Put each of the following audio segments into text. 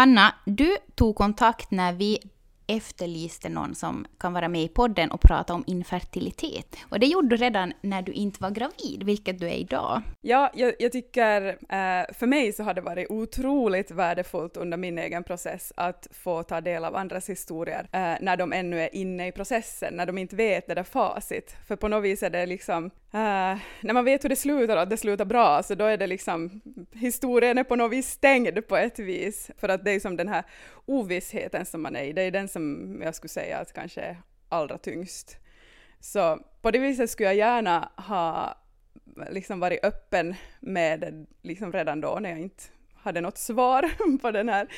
Hanna, du tog kontakt när vi efterlyste någon som kan vara med i podden och prata om infertilitet. Och det gjorde du redan när du inte var gravid, vilket du är idag. Ja, jag, jag tycker eh, för mig så har det varit otroligt värdefullt under min egen process att få ta del av andras historier eh, när de ännu är inne i processen, när de inte vet det där facit. För på något vis är det liksom Uh, när man vet hur det slutar och att det slutar bra, så då är det liksom, historien är på något vis stängd på ett vis, för att det är som den här ovissheten som man är i, det är den som som jag skulle säga att kanske är allra tyngst. Så på det viset skulle jag gärna ha liksom varit öppen med det liksom redan då när jag inte hade något svar på den här,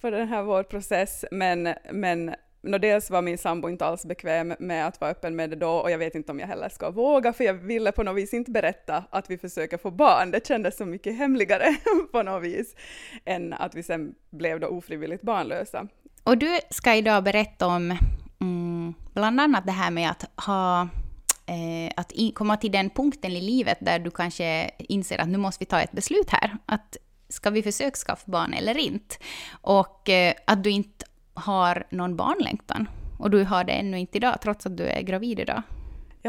på den här vår process, men, men no, dels var min sambo inte alls bekväm med att vara öppen med det då och jag vet inte om jag heller ska våga för jag ville på något vis inte berätta att vi försöker få barn. Det kändes så mycket hemligare på något vis än att vi sen blev då ofrivilligt barnlösa. Och du ska idag berätta om mm, bland annat det här med att ha eh, att komma till den punkten i livet där du kanske inser att nu måste vi ta ett beslut här. Att ska vi försöka skaffa barn eller inte? Och eh, att du inte har någon barnlängtan. Och du har det ännu inte idag, trots att du är gravid idag.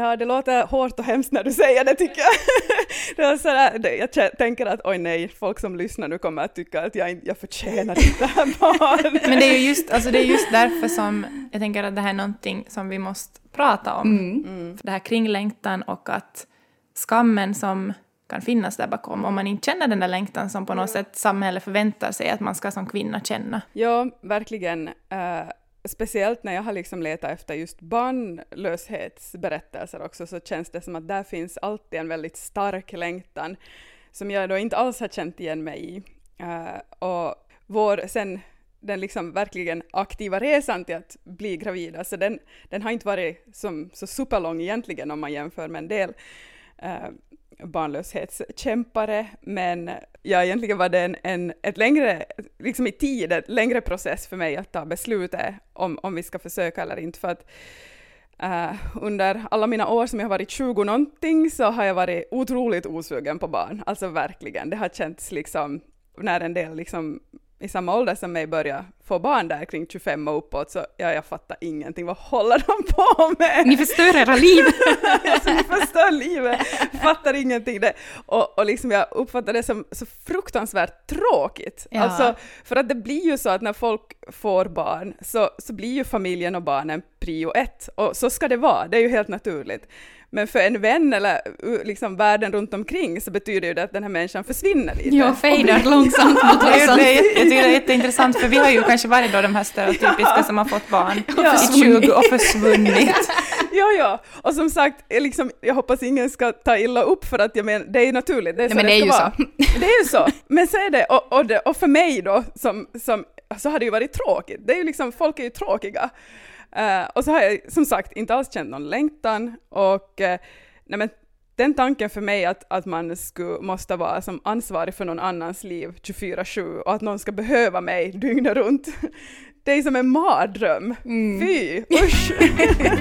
Ja, det låter hårt och hemskt när du säger det tycker jag. det var sådär, jag tänker att oj nej, folk som lyssnar nu kommer att tycka att jag, jag förtjänar inte det här barnet. Men det är ju just, alltså det är just därför som jag tänker att det här är någonting som vi måste prata om. Mm. Mm. Det här kring längtan och att skammen som kan finnas där bakom om man inte känner den där längtan som på något sätt samhället förväntar sig att man ska som kvinna känna. Ja, verkligen. Uh, speciellt när jag har liksom letat efter just barnlöshetsberättelser också så känns det som att där finns alltid en väldigt stark längtan som jag då inte alls har känt igen mig i. Uh, och vår, sen den liksom verkligen aktiva resan till att bli gravid, alltså den, den har inte varit som, så superlång egentligen om man jämför med en del uh, barnlöshetskämpare, men ja, egentligen var det en, en, ett längre, liksom i tid, ett längre process för mig att ta beslutet om, om vi ska försöka eller inte, för att Uh, under alla mina år som jag har varit 20 någonting så har jag varit otroligt osugen på barn, alltså verkligen. Det har känts liksom, när en del liksom i samma ålder som mig börjar få barn där kring 25 och uppåt, så ja, jag fattar ingenting. Vad håller de på med? Ni förstör era liv! alltså, ni förstör livet! Fattar ingenting. Det. Och, och liksom jag uppfattar det som så fruktansvärt tråkigt. Ja. Alltså, för att det blir ju så att när folk får barn så, så blir ju familjen och barnen prio ett. Och så ska det vara, det är ju helt naturligt. Men för en vän eller liksom världen runt omkring så betyder ju det att den här människan försvinner lite. Ja, fejdar långsamt mot horisonten. Jag tycker det är jätteintressant för vi har ju kanske varit då de här stereotypiska ja. som har fått barn ja. i 20 och försvunnit. ja, ja. Och som sagt, liksom, jag hoppas ingen ska ta illa upp för att jag menar, det är naturligt. Det är så Nej, men det, det är ju vara. så. Det är ju så. Men så är det, och, och, det, och för mig då, som, som, så har det ju varit tråkigt. Det är ju liksom, folk är ju tråkiga. Uh, och så har jag som sagt inte alls känt någon längtan och uh, nej men, den tanken för mig att, att man skulle, måste vara som ansvarig för någon annans liv 24-7 och att någon ska behöva mig dygnet runt, det är som en mardröm. Mm. Fy, usch!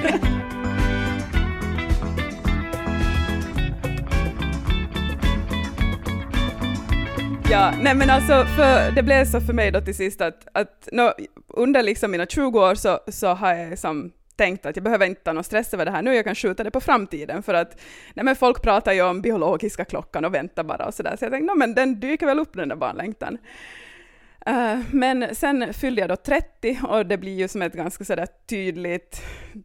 Ja, nej men alltså, för det blev så för mig då till sist att, att no, under liksom mina 20 år så, så har jag liksom tänkt att jag behöver inte ta någon stress över det här nu, jag kan skjuta det på framtiden för att nej men folk pratar ju om biologiska klockan och väntar bara och sådär, så jag tänkte no, men den dyker väl upp den där barnlängtan. Uh, men sen fyllde jag då 30 och det blir ju som ett ganska sådär tydligt,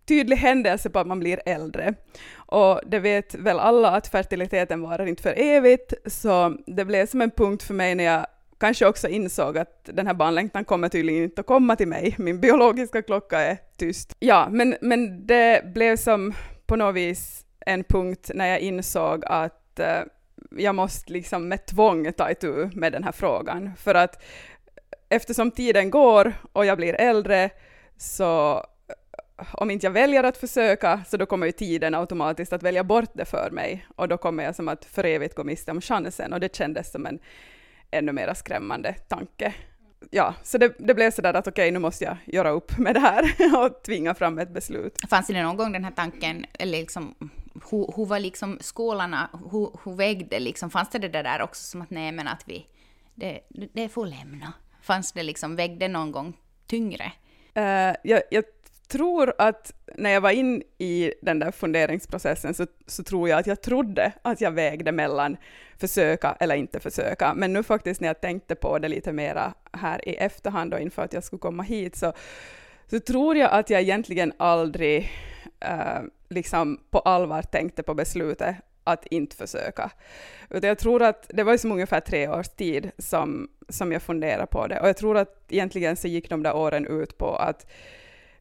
tydlig händelse på att man blir äldre. Och det vet väl alla att fertiliteten varar inte för evigt, så det blev som en punkt för mig när jag kanske också insåg att den här barnlängtan kommer tydligen inte att komma till mig. Min biologiska klocka är tyst. Ja, men, men det blev som på något vis en punkt när jag insåg att uh, jag måste liksom med tvång ta itu med den här frågan. För att eftersom tiden går och jag blir äldre så eh, om inte jag väljer att försöka så då kommer ju tiden automatiskt att välja bort det för mig och då kommer jag som att för evigt gå miste om chansen och det kändes som en ännu mer skrämmande tanke. Ja, så det, det blev sådär att okej, okay, nu måste jag göra upp med det här och tvinga fram ett beslut. Fanns det någon gång den här tanken, eller liksom, hur, hur var liksom skålarna, hur, hur vägde liksom, fanns det det där också som att nej men att vi, det, det får lämna? Fanns det liksom, vägde någon gång tyngre? Uh, jag, jag, tror att när jag var in i den där funderingsprocessen så, så tror jag att jag trodde att jag vägde mellan försöka eller inte försöka. Men nu faktiskt när jag tänkte på det lite mera här i efterhand och inför att jag skulle komma hit så, så tror jag att jag egentligen aldrig uh, liksom på allvar tänkte på beslutet att inte försöka. Utan jag tror att det var som ungefär tre års tid som, som jag funderade på det. Och jag tror att egentligen så gick de där åren ut på att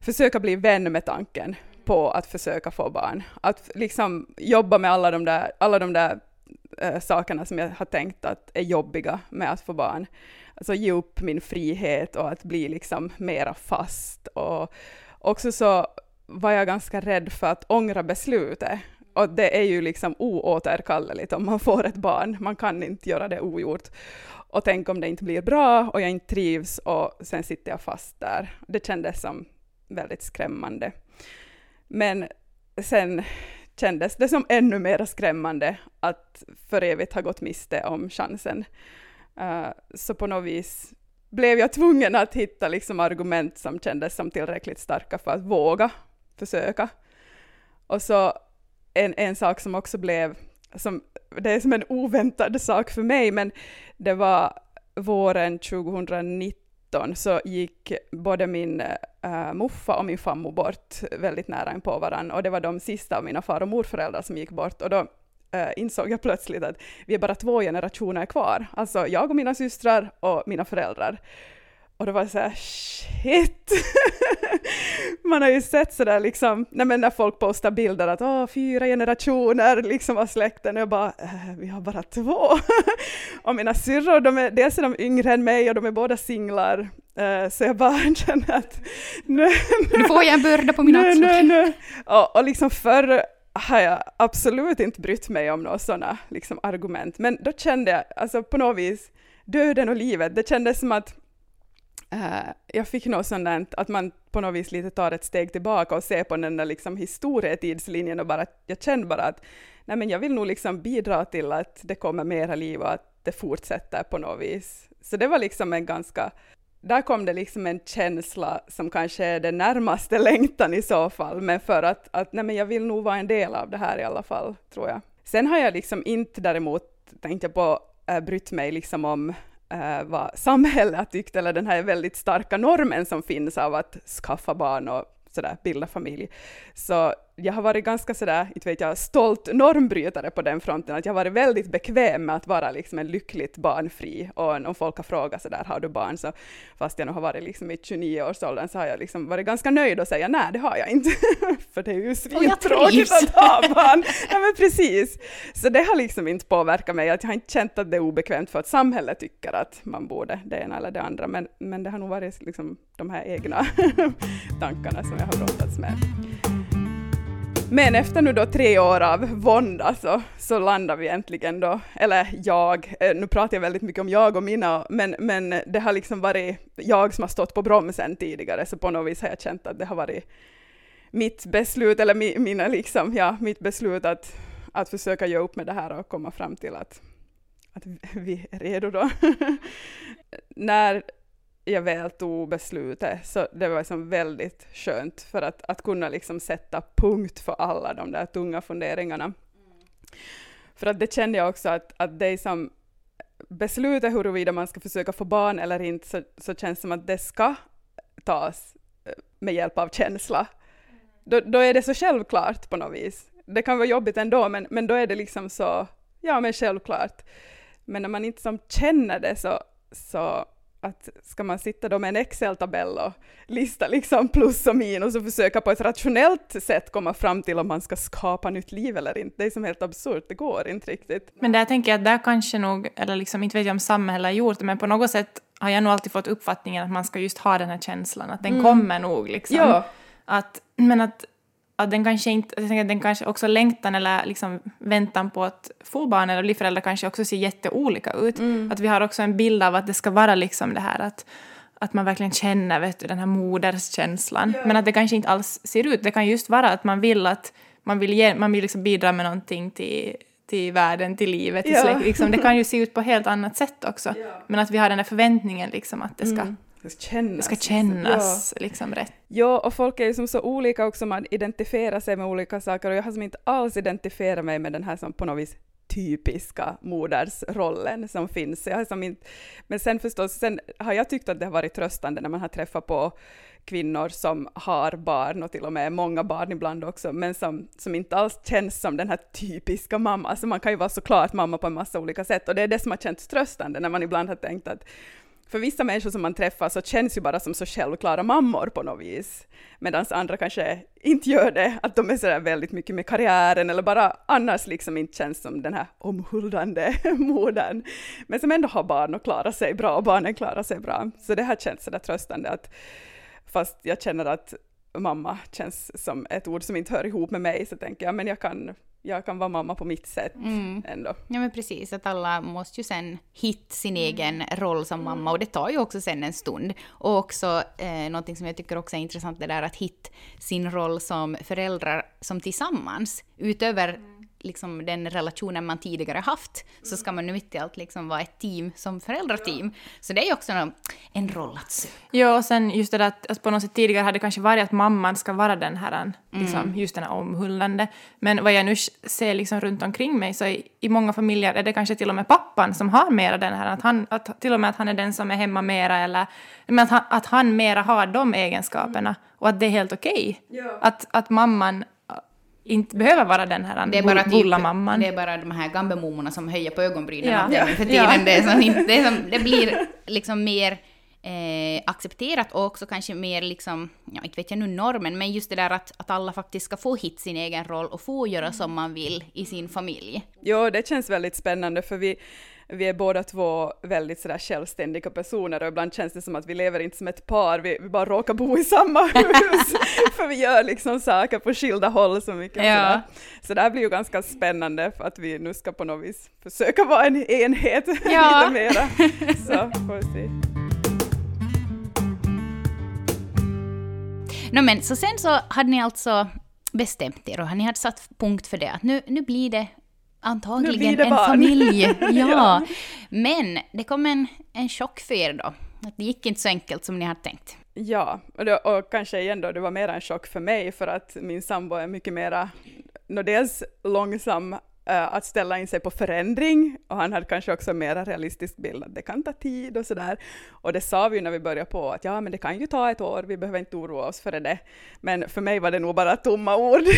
försöka bli vän med tanken på att försöka få barn. Att liksom jobba med alla de där, alla de där äh, sakerna som jag har tänkt att är jobbiga med att få barn. Alltså ge upp min frihet och att bli liksom mera fast. Och också så var jag ganska rädd för att ångra beslutet. Och det är ju liksom oåterkalleligt om man får ett barn. Man kan inte göra det ogjort. Och tänk om det inte blir bra och jag inte trivs och sen sitter jag fast där. Det kändes som väldigt skrämmande. Men sen kändes det som ännu mer skrämmande att för evigt ha gått miste om chansen. Uh, så på något vis blev jag tvungen att hitta liksom argument som kändes som tillräckligt starka för att våga försöka. Och så en, en sak som också blev, som, det är som en oväntad sak för mig, men det var våren 2019 så gick både min äh, muffa och min fammo bort väldigt nära in på varandra och det var de sista av mina far och morföräldrar som gick bort och då äh, insåg jag plötsligt att vi är bara två generationer kvar, alltså jag och mina systrar och mina föräldrar. Och det var så här, shit! Man har ju sett sådär liksom, nej men när folk postar bilder att åh, fyra generationer liksom av släkten, och jag bara, äh, vi har bara två. och mina syrror, de är, dels är de yngre än mig och de är båda singlar, uh, så jag bara känner att nu, nu får jag en börda på mina axlar. Nu, nu. Och, och liksom förr har jag absolut inte brytt mig om några sådana liksom, argument, men då kände jag, alltså på något vis, döden och livet, det kändes som att Uh, jag fick något sånt där att man på något vis lite tar ett steg tillbaka och ser på den där liksom historietidslinjen och bara, jag kände bara att nej men jag vill nog liksom bidra till att det kommer mera liv och att det fortsätter på något vis. Så det var liksom en ganska, där kom det liksom en känsla som kanske är den närmaste längtan i så fall, men för att, att nej men jag vill nog vara en del av det här i alla fall, tror jag. Sen har jag liksom inte däremot, tänkte jag på, äh, brytt mig liksom om eh, vad samhället har tyckt, eller den här väldigt starka normen som finns av att skaffa barn och sådär, bilda familj. Så jag har varit ganska sådär, inte vet jag, stolt normbrytare på den fronten, att jag har varit väldigt bekväm med att vara liksom en lyckligt barnfri. Och om folk har frågat sådär, har du barn? Så fast jag nog har varit liksom i 29-årsåldern så har jag liksom varit ganska nöjd och säga nej, det har jag inte. För det är ju svintråkigt att ha barn. Ja men precis. Så det har liksom inte påverkat mig, att jag har inte känt att det är obekvämt för att samhället tycker att man borde det ena eller det andra. Men, men det har nog varit liksom de här egna tankarna som jag har brottats med. Men efter nu då tre år av vånda så, alltså, så landar vi äntligen då, eller jag, eh, nu pratar jag väldigt mycket om jag och mina, men, men det har liksom varit jag som har stått på bromsen tidigare, så på något vis har jag känt att det har varit mitt beslut, eller mi, mina liksom, ja, mitt beslut att, att försöka göra upp med det här och komma fram till att, att vi är redo då. När jag väl tog beslutet, så det var liksom väldigt skönt för att, att kunna liksom sätta punkt för alla de där tunga funderingarna. Mm. För att det kände jag också att, att det som beslutet huruvida man ska försöka få barn eller inte, så, så känns det som att det ska tas eh, med hjälp av känsla. Mm. Då, då är det så självklart på något vis. Det kan vara jobbigt ändå, men, men då är det liksom så, ja men självklart. Men när man inte som känner det så, så att ska man sitta då med en Excel-tabell och lista liksom plus och minus och försöka på ett rationellt sätt komma fram till om man ska skapa nytt liv eller inte. Det är som helt absurt, det går inte riktigt. Men där tänker jag att där kanske nog, eller liksom inte vet jag om samhället har gjort det, men på något sätt har jag nog alltid fått uppfattningen att man ska just ha den här känslan, att den mm. kommer nog liksom. Ja. Att, men att att den kanske inte, att den kanske också längtan eller liksom väntan på att få barn eller bli förälder kanske också ser jätteolika ut. Mm. Att vi har också en bild av att det ska vara liksom det här att, att man verkligen känner vet du, den här moderskänslan. Yeah. Men att det kanske inte alls ser ut. Det kan just vara att man vill att man vill, ge, man vill liksom bidra med någonting till, till världen, till livet, till Ja. släkt. Liksom, det kan ju se ut på helt annat sätt också. Men att vi har den här förväntningen liksom att det ska, Mm. Det ska kännas. det ska kännas liksom rätt. Ja, och folk är ju som så olika också, man identifierar sig med olika saker och jag har som inte alls identifierat mig med den här som på något vis typiska modersrollen som finns. Jag har som inte, men sen förstås, sen har jag tyckt att det har varit tröstande när man har träffat på kvinnor som har barn och till och med många barn ibland också, men som, som inte alls känns som den här typiska mamma. Alltså man kan ju vara såklart mamma på en massa olika sätt och det är det som har känts tröstande när man ibland har tänkt att för vissa människor som man träffar så känns ju bara som så självklara mammor på något vis. Medan andra kanske inte gör det, att de är sådär väldigt mycket med karriären eller bara annars liksom inte känns som den här omhuldande modern. Men som ändå har barn och klarar sig bra och barnen klarar sig bra. Så det här känns sådär tröstande att fast jag känner att mamma känns som ett ord som inte hör ihop med mig så tänker jag men jag kan, jag kan vara mamma på mitt sätt Mm. ändå. Ja men precis, att alla måste ju sen hitta sin egen roll som mamma och det tar ju också sen en stund. Och också eh, någonting som jag tycker också är intressant det där att hitta sin roll som föräldrar som tillsammans, utöver liksom den relationen man tidigare haft, så ska man nu mitt i allt liksom vara ett team som föräldrateam. Så det är ju också en, en roll att söka. Ja, och sen just det där att, att på något sätt tidigare hade det kanske varit att mamman ska vara den här, liksom, just den här omhuldande. Men vad jag nu ser liksom runt omkring mig så i, i många familjer är det kanske till och med pappan som har mera den här, att han, att, till och med att han är den som är hemma mera eller men att, han, att han mera har de egenskaperna och att det är helt okej. Att, att mamman inte behöver vara den här Det är bara, typ, bullamamman. det är bara de här gammelmormorna som höjer på ögonbrynen Ja. för tiden. Ja. Det, är som, det, är som, det blir liksom mer eh, accepterat och också kanske mer liksom, ja inte vet jag nu normen, men just det där att, att alla faktiskt ska få hitta sin egen roll och få göra som man vill i sin familj. Jo, det känns väldigt spännande för vi, vi är båda två väldigt sådär självständiga personer och ibland känns det som att vi lever inte som ett par, vi, vi bara råkar bo i samma hus för vi gör liksom saker på skilda håll så mycket. Ja. Sådär. Så det här blir ju ganska spännande för att vi nu ska på något vis försöka vara en enhet Ja. lite mera. Så får vi se. No, men, så sen så hade ni alltså bestämt er och ni hade satt punkt för det, att nu, nu blir det antagligen blir det en barn. familj. Ja. Ja. Men det kom en, en chock för er då. Att det gick inte så enkelt som ni hade tänkt. Ja, och, det, och kanske igen då, det var mer en chock för mig för att min sambo är mycket mera, dels långsam att ställa in sig på förändring och han hade kanske också en mera realistisk bild att det kan ta tid och sådär. Och det sa vi ju när vi började på att ja men det kan ju ta ett år, vi behöver inte oroa oss för det. Men för mig var det nog bara tomma ord.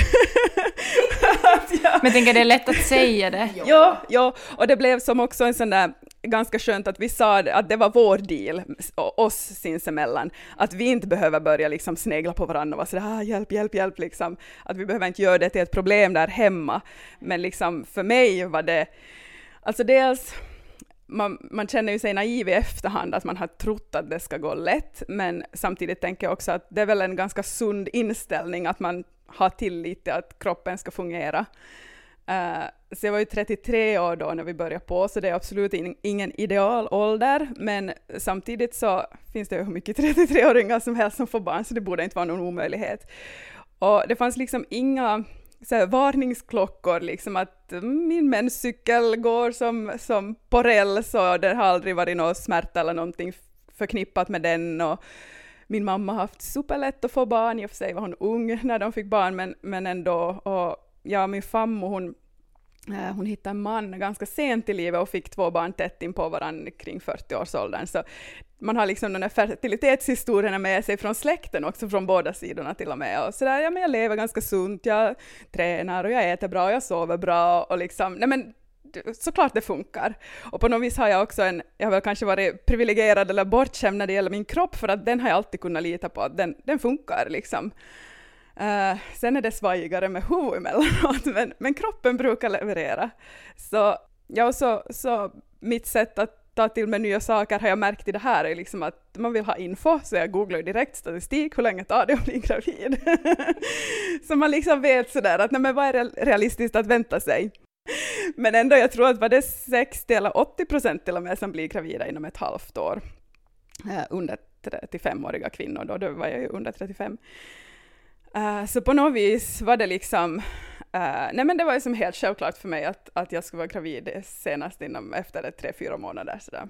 Jag- Men tänker det är lätt att säga det. Ja, ja, och det blev som också en sån där ganska skönt att vi sa att det var vår deal, oss sinsemellan, att vi inte behöver börja liksom snegla på varandra och vara sådär ah, hjälp, hjälp, hjälp, liksom. Att vi behöver inte göra det till ett problem där hemma. Men liksom för mig var det, alltså dels man, man känner ju sig naiv i efterhand, att man har trott att det ska gå lätt, men samtidigt tänker jag också att det är väl en ganska sund inställning att man har tillit till att kroppen ska fungera. Uh, så jag var ju 33 år då när vi började på, så det är absolut in, ingen ideal ålder, men samtidigt så finns det ju hur mycket 33-åringar som helst som får barn, så det borde inte vara någon omöjlighet. Och det fanns liksom inga så här, varningsklockor, liksom att min menscykel går som, som på räls och det har aldrig varit någon smärta eller någonting förknippat med den. Och min mamma har haft superlätt att få barn, i och för sig var hon ung när de fick barn, men, men ändå. Och ja, min farmor hon, Eh, hon hittade en man ganska sent i livet och fick två barn tätt in på varandra kring 40-årsåldern. Så man har liksom de här fertilitetshistorierna med sig från släkten också, från båda sidorna till och med. Och så där, ja men jag lever ganska sunt, jag tränar och jag äter bra, och jag sover bra och liksom, nej men såklart det funkar. Och på något vis har jag också en, jag har väl kanske varit privilegierad eller bortskämd när det gäller min kropp, för att den har jag alltid kunnat lita på, att den, den funkar liksom. Uh, sen är det svajigare med huvudet emellanåt, men, men kroppen brukar leverera. Så, ja, och så, så mitt sätt att ta till mig nya saker har jag märkt i det här är liksom att man vill ha info, så jag googlar direkt statistik, hur länge tar det att bli gravid? så man liksom vet sådär att nej, men vad är realistiskt att vänta sig? Men ändå, jag tror att var det 60 eller 80 procent till och med som blir gravida inom ett halvt år. Eh, under 35-åriga kvinnor då, då var jag ju under 35. Uh, så på något vis var det liksom, uh, nej men det var ju som helt självklart för mig att, att jag skulle vara gravid senast inom efter tre, fyra månader sådär.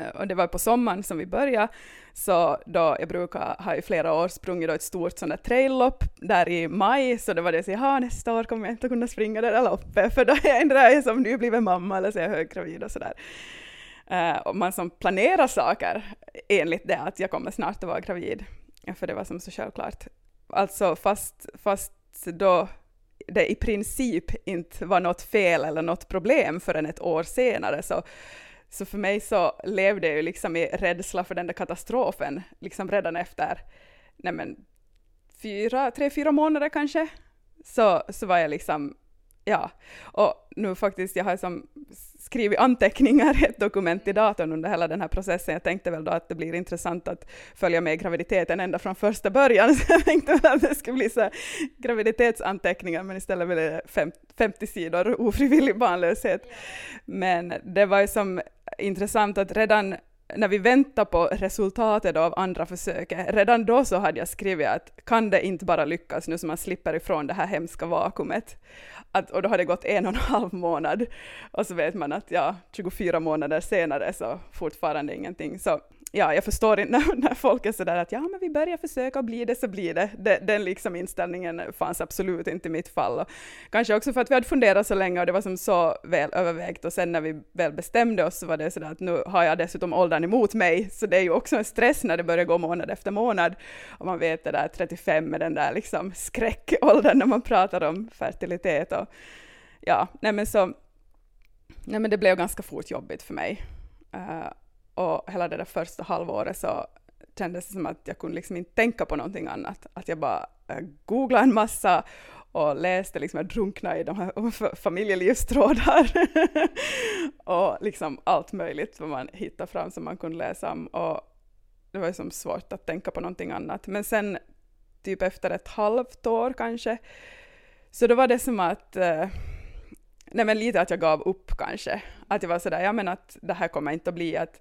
Uh, eh, och det var på sommaren som vi började, så då jag brukar ha i flera år sprungit då ett stort sånt där traillopp där i maj, så det var det så ja nästa år kommer jag inte kunna springa det där loppet, för då är jag ändå som nybliven mamma eller så är jag höggravid och sådär. Uh, och man som planerar saker enligt det att jag kommer snart att vara gravid, för det var som så självklart. Alltså fast, fast då det i princip inte var något fel eller något problem förrän ett år senare, så, så för mig så levde jag ju liksom i rädsla för den där katastrofen, liksom redan efter nej men, fyra, tre, fyra månader kanske, så, så var jag liksom ja, och nu faktiskt, jag har som skrivit anteckningar i ett dokument i datorn under hela den här processen. Jag tänkte väl då att det blir intressant att följa med graviditeten ända från första början, så jag tänkte väl att det skulle bli så graviditetsanteckningar, men istället blev det 50 sidor ofrivillig barnlöshet. Men det var ju som intressant att redan när vi väntar på resultatet av andra försöket, redan då så hade jag skrivit att kan det inte bara lyckas nu så man slipper ifrån det här hemska vakuumet. Att, och då har det gått en och en halv månad och så vet man att ja, 24 månader senare så fortfarande ingenting. Så ja, jag förstår inte när, när folk är sådär att ja, men vi börjar försöka och blir det så blir det. De, den liksom inställningen fanns absolut inte i mitt fall. Och kanske också för att vi hade funderat så länge och det var som så väl övervägt och sen när vi väl bestämde oss så var det sådär att nu har jag dessutom åldern emot mig, så det är ju också en stress när det börjar gå månad efter månad och man vet det där 35 med den där liksom skräckåldern när man pratar om fertilitet och ja, nej men så, nej men det blev ganska fort jobbigt för mig. Uh, och hela det där första halvåret så kändes det som att jag kunde liksom inte tänka på någonting annat. Att jag bara äh, googlade en massa och läste, liksom, jag drunknade i de här familjelivstrådar och liksom allt möjligt vad man hittade fram som man kunde läsa om. Och det var liksom svårt att tänka på någonting annat. Men sen, typ efter ett halvt år kanske, så då var det som att eh, nej men lite att jag gav upp kanske. Att jag var sådär, ja men att det här kommer inte att bli att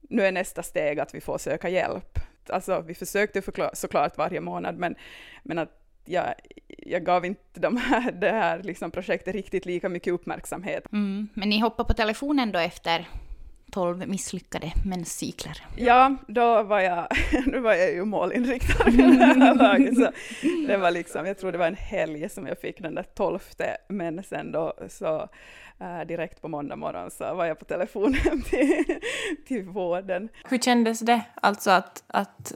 nu är nästa steg att vi får söka hjälp. Alltså vi försökte såklart varje månad men, men att jag, jag gav inte de här, det här liksom projektet riktigt lika mycket uppmärksamhet. Mm, men ni hoppade på telefonen då efter 12 misslyckade menscykler. Ja, då var jag, nu var jag ju målinriktad laget, så det var liksom, jag tror det var en helg som jag fick den där tolfte, men sen då så äh, direkt på måndag morgon så var jag på telefonen till, till vården. Hur kändes det, alltså att, att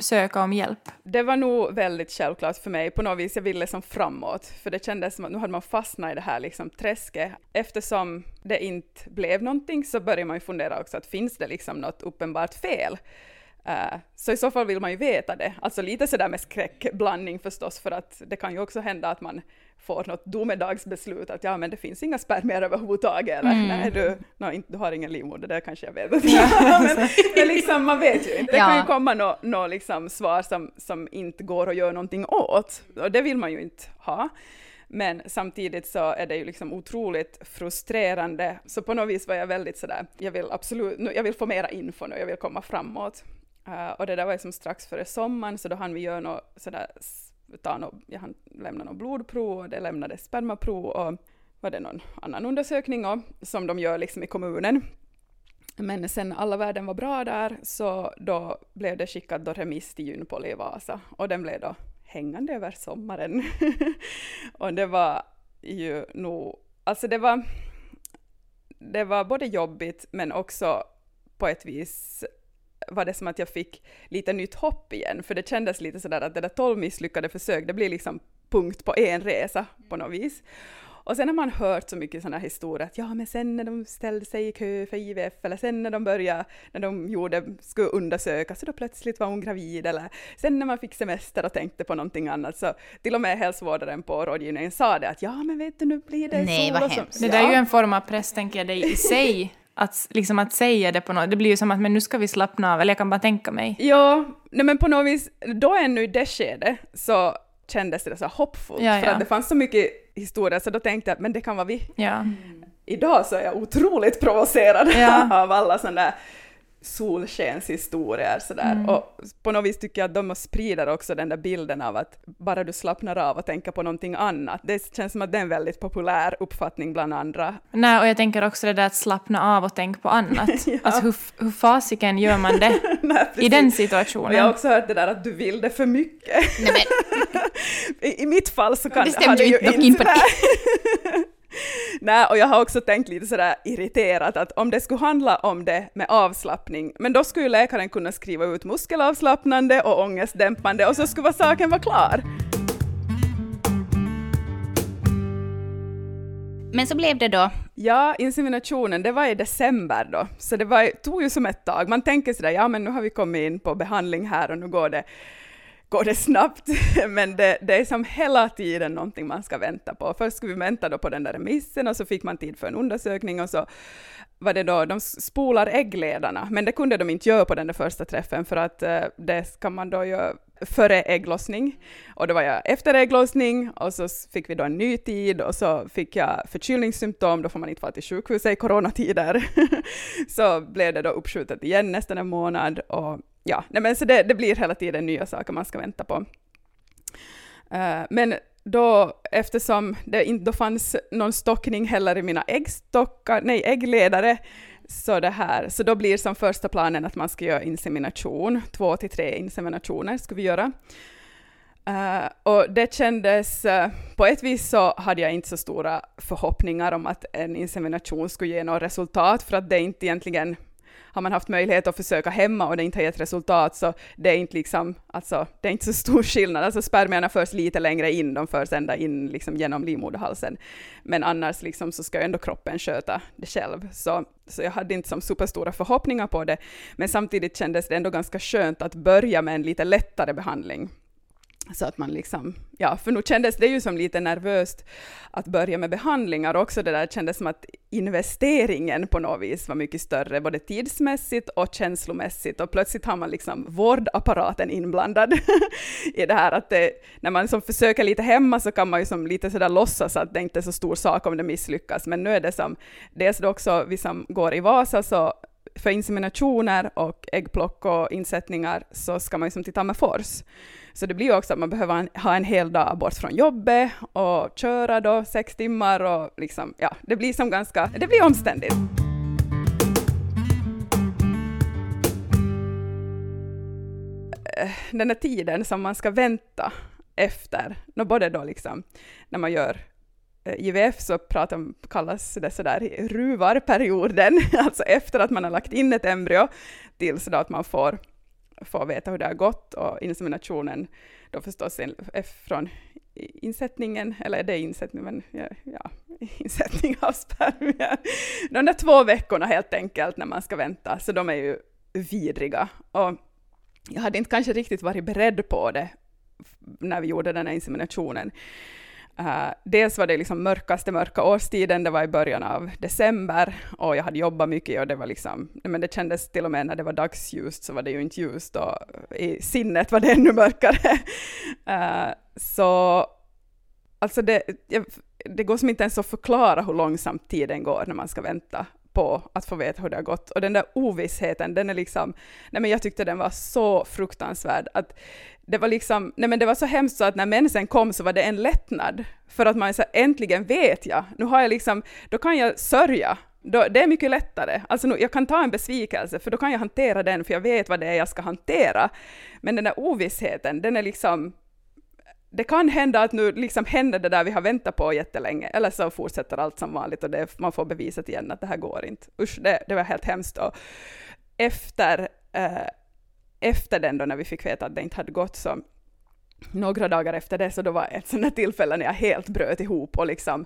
söka om hjälp? Det var nog väldigt självklart för mig på något vis. Jag ville som framåt, för det kändes som att nu hade man fastnat i det här liksom träsket. Eftersom det inte blev någonting så började man ju fundera också att finns det liksom något uppenbart fel? Uh, så i så fall vill man ju veta det. Alltså lite sådär med skräckblandning förstås, för att det kan ju också hända att man får något domedagsbeslut att ja men det finns inga spermier överhuvudtaget eller mm. nej du, no, inte, du har ingen livmoder, det kanske jag vet. men, men liksom, man vet ju inte, det ja. kan ju komma något no, liksom, svar som, som inte går att göra någonting åt och det vill man ju inte ha. Men samtidigt så är det ju liksom otroligt frustrerande, så på något vis var jag väldigt sådär, jag vill absolut, jag vill få mera info nu, jag vill komma framåt. Uh, och det där var ju strax före sommaren, så då hann vi göra något sådär ta något, jag hann lämna något blodprov och det lämnades spermaprov och var det någon annan undersökning och, som de gör liksom i kommunen. Men sen alla värden var bra där så då blev det skickat då remiss till Gynpol i Vasa och den blev då hängande över sommaren. och det var ju nog, alltså det var, det var både jobbigt men också på ett vis var det som att jag fick lite nytt hopp igen, för det kändes lite sådär att det där tolv misslyckade försök, det blir liksom punkt på en resa på något vis. Och sen har man hört så mycket sådana historier att ja, men sen när de ställde sig i kö för IVF eller sen när de började, när de gjorde, skulle undersöka så då plötsligt var hon gravid eller sen när man fick semester och tänkte på någonting annat så till och med hälsovårdaren på rådgivningen sa det att ja, men vet du nu blir det Nej, sol och så. Det där är ju en form av press tänker jag dig i sig att, liksom att säga det på något, det blir ju som att men nu ska vi slappna av, eller jag kan bara tänka mig. Ja, nej men på något vis, då ännu i det skedet så kändes det så hoppfullt, ja, ja. för att det fanns så mycket historier, så då tänkte jag att men det kan vara vi. Ja. Idag så är jag otroligt provocerad av alla sådana där solskenshistorier sådär. Mm. Och på något vis tycker jag att de sprider också den där bilden av att bara du slappnar av och tänker på någonting annat. Det känns som att det är en väldigt populär uppfattning bland andra. Nej, och jag tänker också det där att slappna av och tänka på annat. ja. Alltså hur, hur fasiken gör man det Nej, i den situationen? jag har också hört det där att du vill det för mycket. Nej, men... I, I, mitt fall så kan det har det ju inte... In på det. Nej, och jag har också tänkt lite sådär irriterat att om det skulle handla om det med avslappning, men då skulle ju läkaren kunna skriva ut muskelavslappnande och ångestdämpande och så skulle saken vara klar. Men så blev det då? Ja, inseminationen, det var i december då, så det var, tog ju som ett tag. Man tänker sådär, ja men nu har vi kommit in på behandling här och nu går det går det snabbt, men det, det, är som hela tiden någonting man ska vänta på. Först skulle vi vänta då på den där remissen och så fick man tid för en undersökning och så var det då, de spolar äggledarna, men det kunde de inte göra på den där första träffen för att eh, det ska man då göra före ägglossning. Och då var jag efter ägglossning och så fick vi då en ny tid och så fick jag förkylningssymptom, då får man inte vara till sjukhuset i coronatider. så blev det då uppskjutet igen nästan en månad och ja, nej men så det, det blir hela tiden nya saker man ska vänta på. Uh, men då, eftersom det inte då fanns någon stockning heller i mina äggstockar, nej, äggledare, så, det här, så då blir som första planen att man ska göra insemination, två till tre inseminationer ska vi göra. Uh, och det kändes, uh, på ett vis så hade jag inte så stora förhoppningar om att en insemination skulle ge något resultat, för att det inte egentligen har man haft möjlighet att försöka hemma och det inte har gett resultat så det är inte liksom, alltså det är inte så stor skillnad. Alltså spermierna förs lite längre in, de förs ända in liksom genom livmoderhalsen. Men annars liksom så ska ändå kroppen sköta det själv. Så, så jag hade inte som superstora förhoppningar på det. Men samtidigt kändes det ändå ganska skönt att börja med en lite lättare behandling. Så att man liksom, ja, för nu kändes det ju som lite nervöst att börja med behandlingar också. Det där kändes som att investeringen på något vis var mycket större, både tidsmässigt och känslomässigt. Och plötsligt har man liksom vårdapparaten inblandad i det här. Att det, när man som försöker lite hemma så kan man ju som lite sådär låtsas att det inte är så stor sak om det misslyckas. Men nu är det som, dels då också vi som går i Vasa så för inseminationer och äggplock och insättningar så ska man ju som till Tammerfors. Så det blir ju också att man behöver ha en hel dag bort från jobbet och köra då sex timmar och liksom, ja, det blir som ganska, det blir omständigt. Eh, den där tiden som man ska vänta efter, både då liksom när man gör Eh, IVF så pratar, kallas det sådär ruvarperioden, alltså efter att man har lagt in ett embryo tills då att man får får veta hur det har gått och inseminationen då förstås från insättningen, eller det är insättning, men ja, ja, insättning av spermier. De där två veckorna helt enkelt när man ska vänta, så de är ju vidriga. Och jag hade inte kanske riktigt varit beredd på det när vi gjorde den här inseminationen. Uh, dels var det liksom mörkaste mörka årstiden, det var i början av december och jag hade jobbat mycket och det var liksom, men det kändes till och med när det var dagsljust så var det ju inte ljust och i sinnet var det ännu mörkare. Uh, så alltså det, det går som inte ens att förklara hur långsamt tiden går när man ska vänta på att få veta hur det har gått. Och den där ovissheten, den är liksom, nej men jag tyckte den var så fruktansvärd. Att det var liksom, nej men det var så hemskt så att när mensen kom så var det en lättnad. För att man så äntligen vet jag, nu har jag liksom, då kan jag sörja. Då, det är mycket lättare. Alltså nu, jag kan ta en besvikelse, för då kan jag hantera den, för jag vet vad det är jag ska hantera. Men den där ovissheten, den är liksom, det kan hända att nu liksom händer det där vi har väntat på jättelänge, eller så fortsätter allt som vanligt och det, man får beviset igen att det här går inte. Usch, det, det var helt hemskt. Och efter, eh, efter den då, när vi fick veta att det inte hade gått, så några dagar efter det, så då var ett sånt tillfälle när jag helt bröt ihop och liksom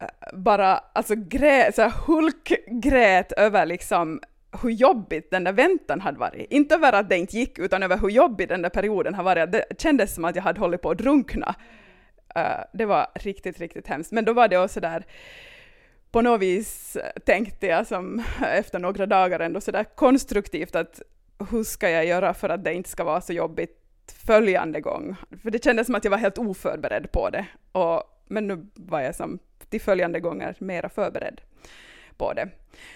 eh, bara alltså grät, så hulkgrät över liksom hur jobbigt den där väntan hade varit. Inte över att det inte gick, utan över hur jobbig den där perioden har varit. Det kändes som att jag hade hållit på att drunkna. Uh, det var riktigt, riktigt hemskt. Men då var det också där, på något vis tänkte jag som efter några dagar ändå sådär konstruktivt att hur ska jag göra för att det inte ska vara så jobbigt följande gång? För det kändes som att jag var helt oförberedd på det. Och, men nu var jag som till följande gånger mera förberedd på det.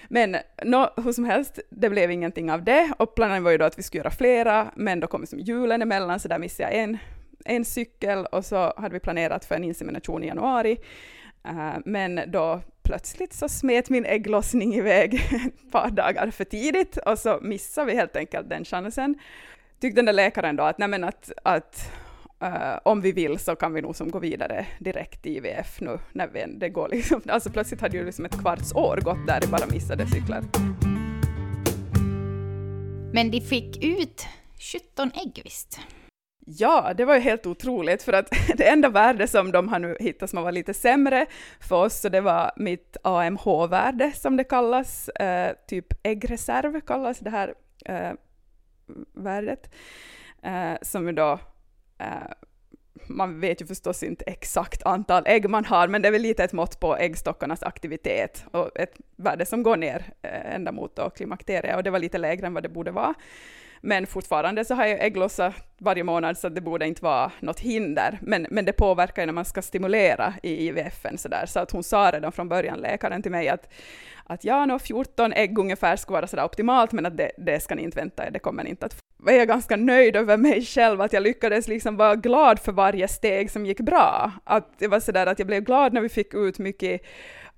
Men no, hur som helst, det blev ingenting av det och planen var ju då att vi skulle göra flera, men då kom som julen emellan så där missade jag en, en cykel och så hade vi planerat för en insemination i januari. Uh, men då plötsligt så smet min ägglossning iväg ett par dagar för tidigt och så missade vi helt enkelt den chansen. Tyckte den där läkaren då att, nej men att, att uh, om vi vill så kan vi nog som gå vidare direkt i IVF nu när vi, det går liksom, alltså plötsligt hade ju liksom ett kvarts år gått där i bara missade cyklar. Men de fick ut 17 ägg visst? Ja, det var ju helt otroligt, för att det enda värde som de har nu hittat som var lite sämre för oss, så det var mitt AMH-värde som det kallas, eh, typ äggreserv kallas det här eh, värdet, eh, som ju då eh, man vet ju förstås inte exakt antal ägg man har, men det är väl lite ett mått på äggstockarnas aktivitet och ett värde som går ner eh, ända mot klimakteriet, och det var lite lägre än vad det borde vara. Men fortfarande så har jag ägglossa varje månad så det borde inte vara något hinder. Men, men det påverkar ju när man ska stimulera i IVFen så där. Så att hon sa redan från början, läkaren till mig, att, att ja, no, 14 ägg ungefär skulle vara sådär optimalt, men att det, det ska ni inte vänta er, det kommer ni inte att få. Jag är ganska nöjd över mig själv, att jag lyckades liksom vara glad för varje steg som gick bra. Att det var sådär att jag blev glad när vi fick ut mycket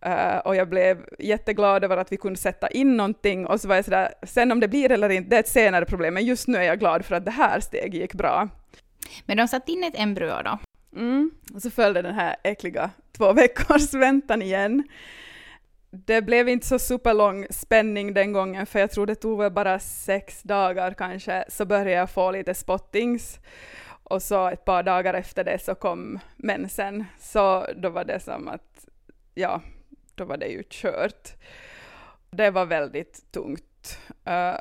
Uh, och jag blev jätteglad över att vi kunde sätta in någonting och så var jag sådär, sen om det blir eller inte, det är ett senare problem, men just nu är jag glad för att det här steget gick bra. Men de satte in ett embryo då? Mm, och så följde den här äckliga två veckors väntan igen. Det blev inte så superlång spänning den gången, för jag tror det tog väl bara sex dagar kanske, så började jag få lite spottings. Och så ett par dagar efter det så kom mensen, så då var det som att, ja, då var det ju kört. Det var väldigt tungt. Uh,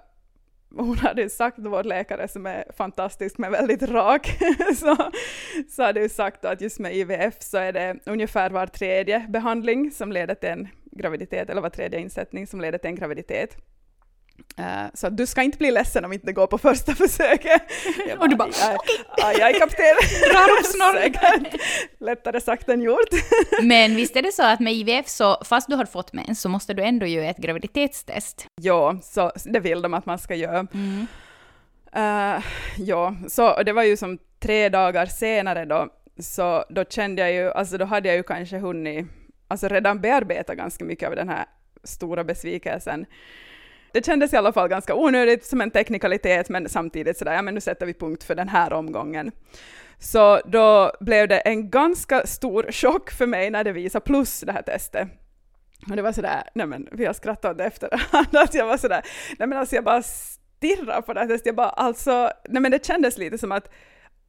hon hade sagt, vår läkare som är fantastisk men väldigt rak, så, så hade ju sagt att just med IVF så är det ungefär var tredje behandling som leder till en graviditet, eller var tredje insättning som leder till en graviditet. Uh, så du ska inte bli ledsen om inte det går på första försöket. Bara, och du bara okej. Okay. Aj, kapten. Drar upp snorren. Lättare sagt än gjort. Men visst är det så att med IVF så, fast du har fått mens, så måste du ändå göra ett graviditetstest? Ja, så det vill de att man ska göra. Mm. Uh, ja, så det var ju som tre dagar senare då, så då kände jag ju, alltså då hade jag ju kanske hunnit, alltså redan bearbeta ganska mycket av den här stora besvikelsen det kändes i alla fall ganska onödigt som en teknikalitet, men samtidigt sådär, ja men nu sätter vi punkt för den här omgången. Så då blev det en ganska stor chock för mig när det visade plus det här testet. Och det var sådär, nej men vi har skrattat åt det efterhand, att alltså, jag var sådär, nej men alltså jag bara stirrar på det här testet, jag bara alltså, nej men det kändes lite som att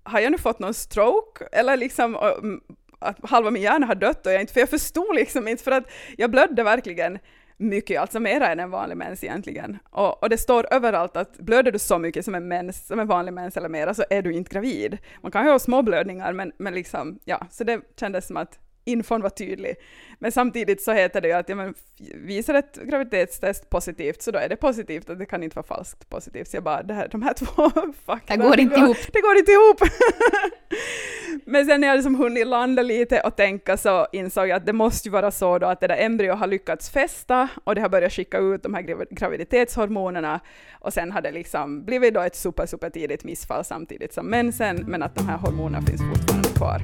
har jag nu fått någon stroke? Eller liksom mm, att halva min hjärna har dött och jag inte, för jag förstod liksom inte, för att jag blödde verkligen mycket, alltså mera än en vanlig mens egentligen. Och, och, det står överallt att blöder du så mycket som en mens, som en vanlig mens eller mera, så är du inte gravid. Man kan ju ha små blödningar, men, men liksom, ja, så det kändes som att infon var tydlig. Men samtidigt så heter det ju att ja, men, visar ett graviditetstest positivt så då är det positivt och det kan inte vara falskt positivt. Så jag bara, det här, de här två fakta, det går inte ihop. Det går inte ihop. men sen när jag liksom hunnit landa lite och tänka så insåg jag att det måste ju vara så då att det där embryot har lyckats fästa och det har börjat skicka ut de här graviditetshormonerna och sen har det liksom blivit då ett super, super tidigt missfall samtidigt som mensen men att de här hormonerna finns fortfarande kvar.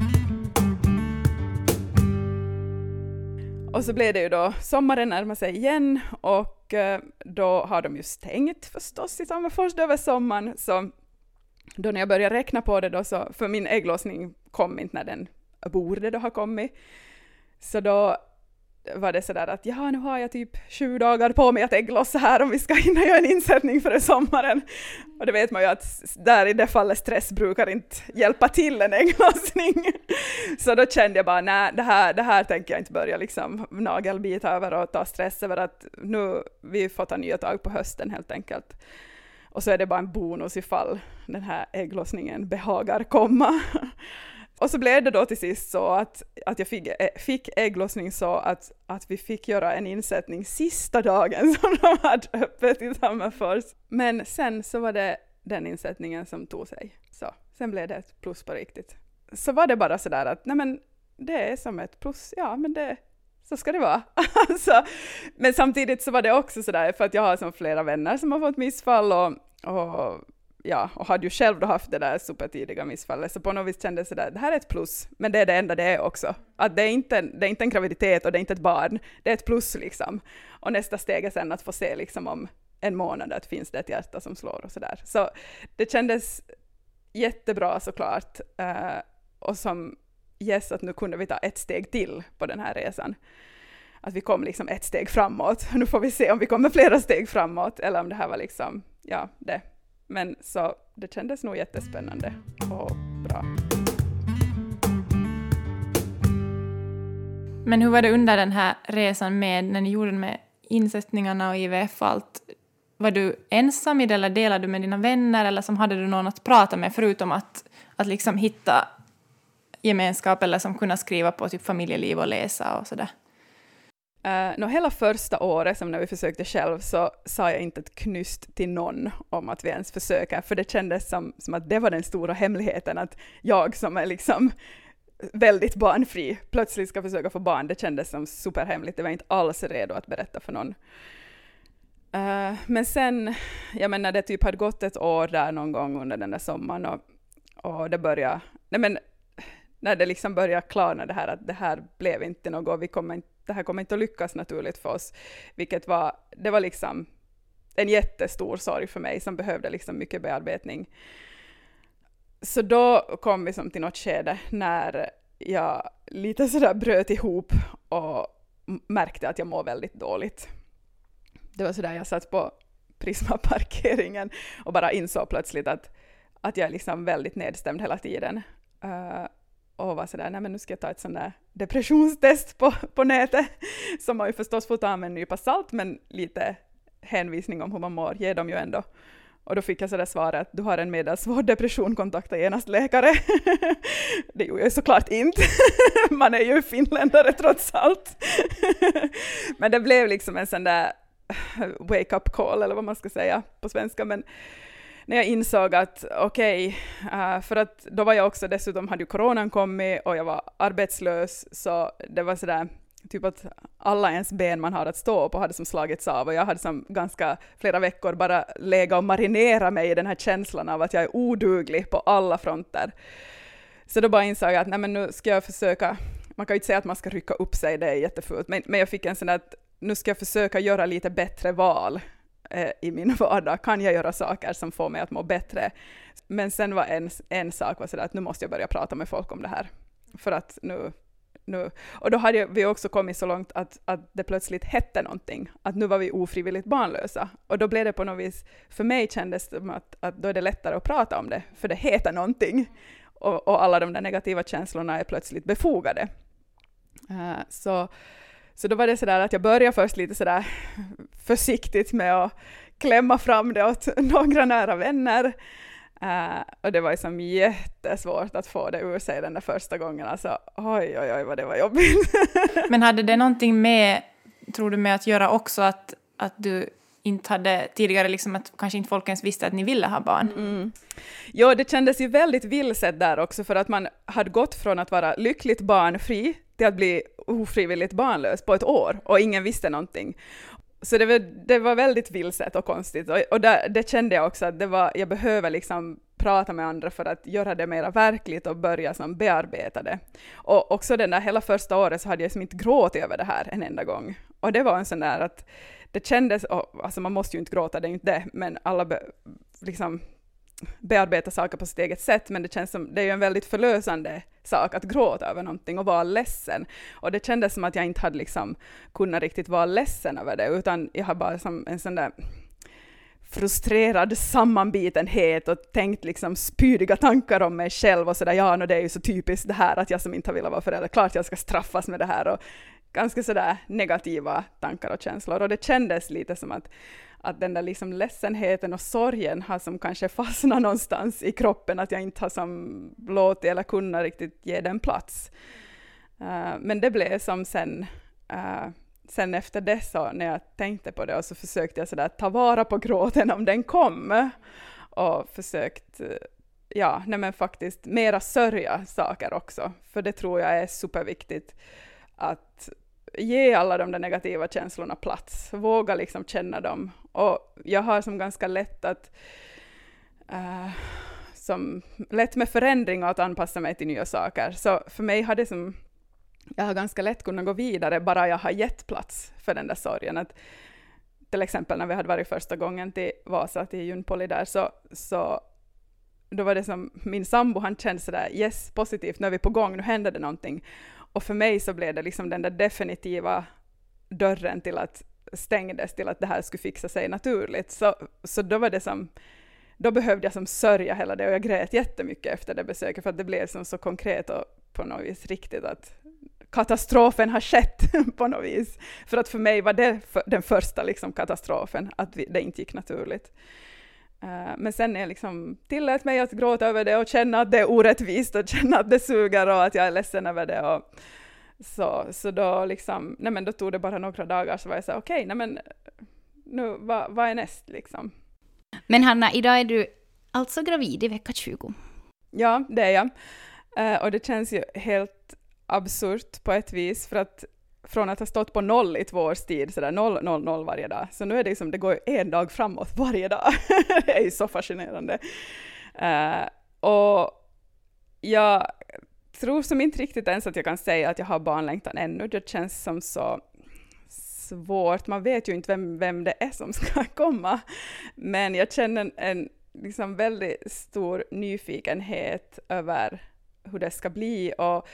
Och så blev det ju då, sommaren närmar sig igen och eh, då har de ju stängt förstås i Tammerfors över sommaren, så då när jag började räkna på det då så, för min ägglossning kom inte när den borde då ha kommit, så då var det sådär att ja, nu har jag typ sju dagar på mig att ägglossa här om vi ska hinna göra en insättning före sommaren. Och det vet man ju att där i det fallet stress brukar inte hjälpa till en ägglossning. Så då kände jag bara nej, det här, det här tänker jag inte börja liksom nagelbita över och ta stress över att nu vi får ta nya tag på hösten helt enkelt. Och så är det bara en bonus ifall den här ägglossningen behagar komma. Och så blev det då till sist så att, att jag fick, eh, fick ägglossning så att, att vi fick göra en insättning sista dagen som de hade öppet i Tammerfors. Men sen så var det den insättningen som tog sig. Så sen blev det ett plus på riktigt. Så var det bara sådär att nej men det är som ett plus, ja men det, så ska det vara. alltså, men samtidigt så var det också sådär, för att jag har som flera vänner som har fått missfall och, och ja, och hade ju själv då haft det där supertidiga missfallet, så på något vis kändes det där, det här är ett plus, men det är det enda det är också. Att det är inte, det är inte en graviditet och det är inte ett barn, det är ett plus liksom. Och nästa steg är sen att få se liksom om en månad att finns det ett hjärta som slår och sådär. Så det kändes jättebra såklart. Uh, och som yes, att nu kunde vi ta ett steg till på den här resan. Att vi kom liksom ett steg framåt. Nu får vi se om vi kommer flera steg framåt eller om det här var liksom, ja, det. Men så det kändes nog jättespännande och bra. Men hur var det under den här resan med, när ni gjorde med insättningarna och IVF och allt? Var du ensam i det eller delade du med dina vänner eller som hade du någon att prata med förutom att, att liksom hitta gemenskap eller som kunna skriva på typ familjeliv och läsa och sådär? Eh, uh, no, hela första året som när vi försökte själv så sa jag inte ett knyst till någon om att vi ens försöker, för det kändes som, som att det var den stora hemligheten, att jag som är liksom väldigt barnfri plötsligt ska försöka få barn. Det kändes som superhemligt, det var inte alls redo att berätta för någon. Uh, men sen, jag menar det typ hade gått ett år där någon gång under den där sommaren och, och det började, nej men när det liksom började klarna det här att det här blev inte något, vi kommer inte, det här kommer inte att lyckas naturligt för oss, vilket var, det var liksom en jättestor sorg för mig som behövde liksom mycket bearbetning. Så då kom vi som till något skede när jag lite sådär bröt ihop och märkte att jag mår väldigt dåligt. Det var sådär jag satt på Prisma-parkeringen och bara insåg plötsligt att, att jag är liksom väldigt nedstämd hela tiden. Uh, och var sådär, nej men nu ska jag ta ett sånt där depressionstest på, på nätet, som man ju förstås får ta med en nypa salt, men lite hänvisning om hur man mår ger de ju ändå. Och då fick jag sådär svaret att du har en medelsvår depression, kontakta genast läkare. det gjorde jag såklart inte. man är ju finländare trots allt. men det blev liksom en sån där wake-up call, eller vad man ska säga på svenska. Men när jag insåg att okej, okay, uh, för att då var jag också dessutom, hade ju coronan kommit och jag var arbetslös, så det var sådär typ att alla ens ben man har att stå på hade som slagits av och jag hade som ganska flera veckor bara legat och marinera mig i den här känslan av att jag är oduglig på alla fronter. Så då bara insåg jag att nej men nu ska jag försöka, man kan ju inte säga att man ska rycka upp sig, det är jättefult, men, men jag fick en sån där att nu ska jag försöka göra lite bättre val Eh, i min vardag? Kan jag göra saker som får mig att må bättre? Men sen var en, en sak var sådär att nu måste jag börja prata med folk om det här. För att nu, nu och då hade vi också kommit så långt att, att det plötsligt hette någonting, att nu var vi ofrivilligt barnlösa. Och då blev det på något vis, för mig kändes det som att, att då är det lättare att prata om det, för det heter någonting. Och, och alla de där negativa känslorna är plötsligt befogade. Uh, så så då var det sådär att jag började först lite sådär försiktigt med att klämma fram det åt några nära vänner. Uh, och det var liksom jättesvårt att få det ur sig den där första gången. Alltså oj, oj, oj vad det var jobbigt. Men hade det någonting med, tror du, med att göra också att, att du inte hade tidigare, liksom att kanske inte folk ens visste att ni ville ha barn? Mm. Jo, det kändes ju väldigt vilset där också, för att man hade gått från att vara lyckligt barnfri till att bli ofrivilligt barnlös på ett år och ingen visste någonting. Så det var, det var väldigt vilset och konstigt och, och där, det kände jag också att det var, jag behöver liksom prata med andra för att göra det mer verkligt och börja som bearbeta det. Och också den där hela första året så hade jag liksom inte gråtit över det här en enda gång. Och det var en sån där att det kändes, och, alltså man måste ju inte gråta, det är ju inte det, men alla be, liksom bearbeta saker på sitt eget sätt, men det känns som, det är ju en väldigt förlösande sak att gråta över någonting och vara ledsen. Och det kändes som att jag inte hade liksom kunnat riktigt vara ledsen över det, utan jag har bara som en sån där frustrerad sammanbitenhet och tänkt liksom spydiga tankar om mig själv och sådär, ja, no, det är ju så typiskt det här att jag som inte har velat vara förälder, klart jag ska straffas med det här och ganska sådär negativa tankar och känslor. Och det kändes lite som att att den där liksom ledsenheten och sorgen har som kanske fastnat någonstans i kroppen, att jag inte har som låtit eller kunnat riktigt ge den plats. Uh, men det blev som sen, uh, sen efter det så när jag tänkte på det och så försökte jag sådär ta vara på gråten om den kom. Och försökt eh, ja, nej men faktiskt mera sörja saker också, för det tror jag är superviktigt att ge alla de där negativa känslorna plats, våga liksom känna dem. Och jag har som ganska lätt att uh, som lätt med förändring och att anpassa mig till nya saker. Så för mig har det som, jag har ganska lätt kunnat gå vidare bara jag har gett plats för den där sorgen. Att, till exempel när vi hade varit första gången till Vasa, till Junpoli där, så, så då var det som min sambo, han kände sådär yes, positivt, nu är vi på gång, nu händer det någonting. Och för mig så blev det liksom den där definitiva dörren till att stängdes till att det här skulle fixa sig naturligt. Så, så då var det som, då behövde jag som sörja hela det och jag grät jättemycket efter det besöket för att det blev som så konkret och på något vis riktigt att katastrofen har skett på något vis. För att för mig var det för, den första liksom katastrofen, att vi, det inte gick naturligt. Uh, men sen jag liksom tillät mig att gråta över det och känna att det är orättvist och känna att det suger och att jag är ledsen över det. Och så, så då, liksom, nej men då tog det bara några dagar så var jag så okej, okay, men nu, vad, vad är näst liksom? Men Hanna, idag är du alltså gravid i vecka 20. Ja, det är jag. Uh, och det känns ju helt absurt på ett vis, för att från att ha stått på noll i två års tid, sådär noll, noll, noll varje dag, så nu är det liksom, det går en dag framåt varje dag. det är ju så fascinerande. Uh, och jag tror som inte riktigt ens att jag kan säga att jag har barnlängtan ännu, det känns som så svårt, man vet ju inte vem, vem det är som ska komma, men jag känner en liksom väldigt stor nyfikenhet över hur det ska bli och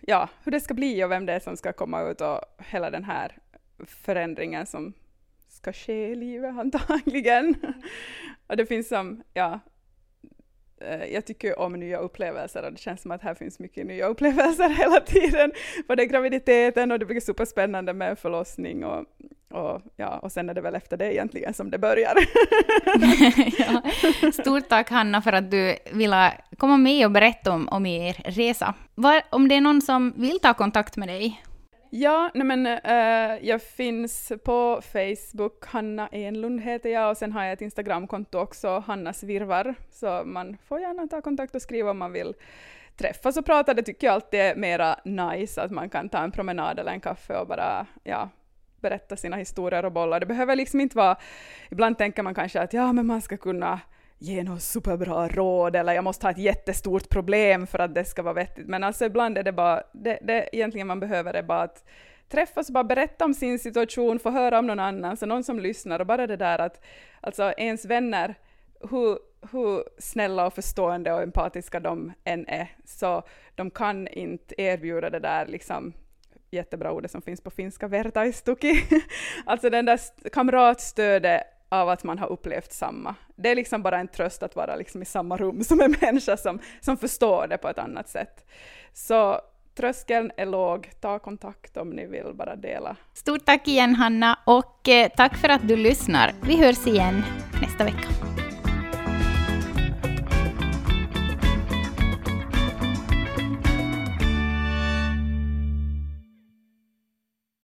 ja, hur det ska bli och vem det är som ska komma ut och hela den här förändringen som ska ske i livet antagligen. och det finns som, ja, eh, jag tycker om nya upplevelser och det känns som att här finns mycket nya upplevelser hela tiden. Både graviditeten och det blir superspännande med förlossning och, och, ja, och sen är det väl efter det egentligen som det börjar. ja. Stort tack Hanna för att du ville komma med och berätta om, om er resa. Var, om det är någon som vill ta kontakt med dig? Ja, nej men, uh, jag finns på Facebook, Hanna Enlund heter jag, och sen har jag ett Instagramkonto också, Hannas virvar, så man får gärna ta kontakt och skriva om man vill träffas och prata. Det tycker jag alltid är mera nice, att man kan ta en promenad eller en kaffe och bara ja, berätta sina historier och bollar. Det behöver liksom inte vara, ibland tänker man kanske att ja, men man ska kunna ge något superbra råd eller jag måste ha ett jättestort problem för att det ska vara vettigt. Men alltså ibland är det bara, det, det egentligen man behöver är bara att träffas och bara berätta om sin situation, få höra om någon annan, så någon som lyssnar och bara det där att alltså ens vänner, hur, hur snälla och förstående och empatiska de än är, så de kan inte erbjuda det där liksom jättebra ordet som finns på finska, vertaistuki. alltså den där kamratstödet av att man har upplevt samma. Det är liksom bara en tröst att vara liksom i samma rum som en människa som, som förstår det på ett annat sätt. Så tröskeln är låg, ta kontakt om ni vill bara dela. Stort tack igen Hanna och eh, tack för att du lyssnar. Vi hörs igen nästa vecka.